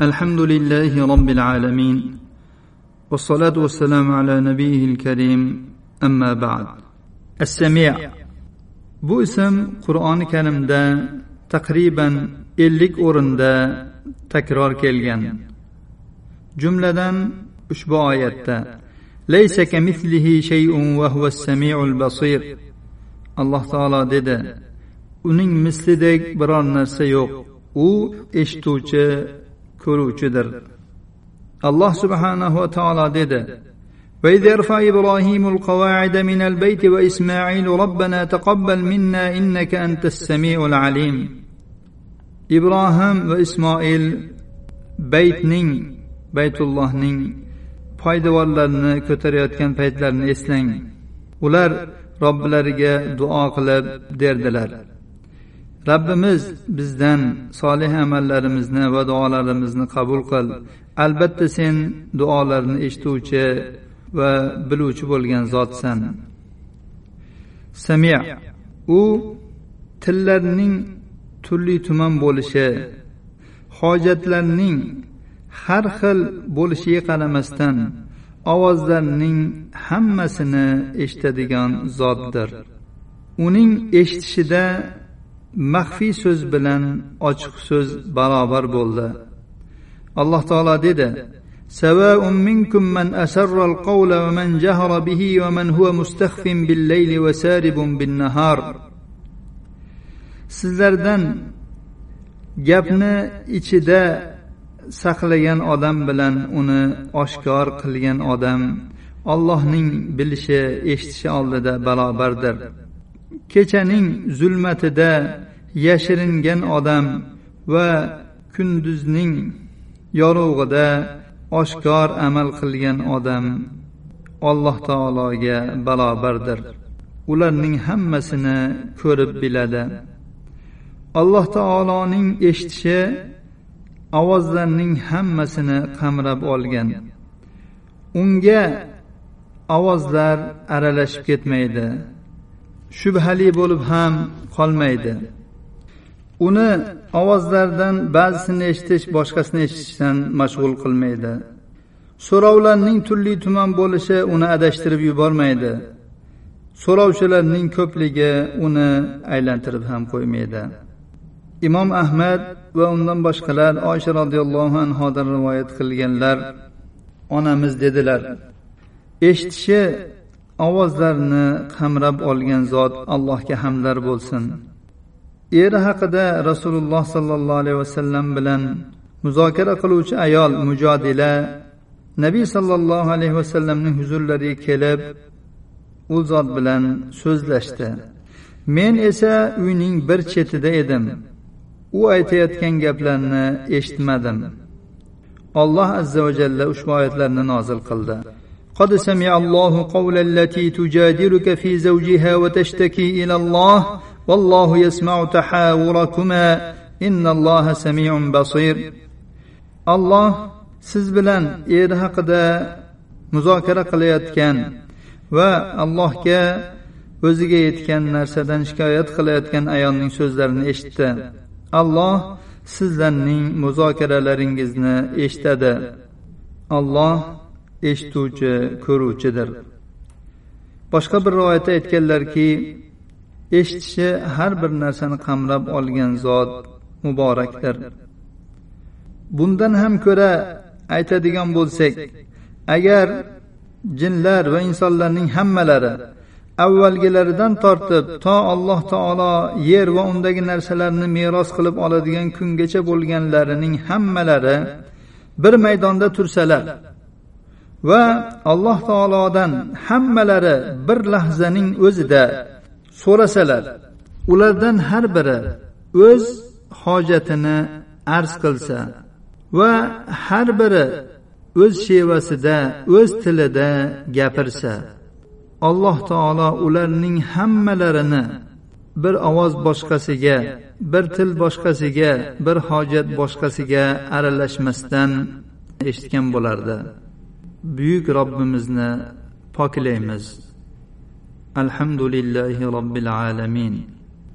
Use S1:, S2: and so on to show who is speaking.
S1: الحمد لله رب العالمين والصلاة والسلام على نبيه الكريم أما بعد السميع bu ism qur'oni karimda taqriban ellik o'rinda takror kelgan jumladan ushbu oyatda laysa kamithlihi shay'un va huva samiul basir alloh taolo dedi uning mislidek biror narsa yo'q u eshituvchi ko'ruvchidir alloh subhanahu va taolo dedi وإذ يرفع إبراهيم القواعد من البيت وإسماعيل ربنا تقبل منا إنك أنت السميع العليم إبراهيم وإسماعيل بيتنين بيت الله نين poydevorlarni ko'tarayotgan paytlarini eslang ular robbilariga duo qilib derdilar Robbimiz bizdan solih amallarimizni va duolarimizni qabul qil. Albatta sen duolarni eshituvchi va biluvchi bo'lgan zotsan. Samiya u tillarning turli tuman bo'lishi hojatlarning har xil bo'lishiga qaramasdan ovozlarning hammasini eshitadigan zotdir. Uning eshitishida maxfiy so'z bilan ochiq so'z barobar bo'ldi alloh taolo dedi سواء منكم من أسر القول ومن جهر به ومن هو مستخف بالليل وسارب بالنهار sizlardan gapni ichida saqlagan odam bilan uni oshkor qilgan odam allohning bilishi eshitishi oldida barobardir Kechaning zulmatida yashiringan odam va kunduzning yorug'ida oshkor amal qilgan odam alloh taologa barobardir ularning hammasini ko'rib biladi. Alloh taoloning eshitishi ovozlarning hammasini qamrab olgan. Unga ovozlar aralashib ketmaydi. Shubhali bo'lib ham qolmaydi. Uni ovozlardan ba'zisini eshitish boshqasini eshitishdan mashg'ul qilmaydi. So'rovlarning turli tuman bo'lishi uni adashtirib yubormaydi. So'rovchilarning ko'pligi uni aylantirib ham qo'ymaydi. Imom ahmad va undan boshqalar oysha roziyallohu anhodan rivoyat qilganlar onamiz dedilar eshitishi ovozlarni qamrab olgan zot allohga hamdlar bo'lsin. Eri haqida rasululloh sollallohu alayhi vasallam bilan muzokara qiluvchi ayol mujodila nabiy sollallohu alayhi vasallamning huzurlariga kelib u zot bilan so'zlashdi. Men esa uyning bir chetida edim. U aytayotgan gaplarni eshitmadim. Alloh azza va jalla ushbu oyatlarni nozil qildi. قد سمع الله قول التي تجادلك في زوجها وتشتكي الى الله والله يسمع تحاوركما ان الله سميع بصير الله siz bilan eri haqida muzokara qilayotgan va allohga o'ziga yetgan narsadan shikoyat qilayotgan ayolning so'zlarini eshitdi alloh sizlarning muzokaralaringizni eshitadi alloh eshituvchi ko'ruvchidir. Boshqa bir rivoyatda aytganlarki eshitishi har bir narsani qamrab olgan zot muborakdir. Bundan ham ko'ra aytadigan bo'lsak agar jinlar va insonlarning hammalari avvalgilaridan tortib to alloh taolo yer va undagi narsalarni meros qilib oladigan kungacha bo'lganlarining hammalari bir maydonda tursalar va alloh taolodan hammalari bir lahzaning o'zida so'rasalar ulardan har biri o'z hojatini arz qilsa va har biri o'z shevasida o'z tilida gapirsa alloh taolo ularning hammalarini bir ovoz boshqasiga bir til boshqasiga bir hojat boshqasiga aralashmasdan eshitgan bo'lardi. Buyuk robbimizni poklaymiz alhamdulillahi robbil alamin.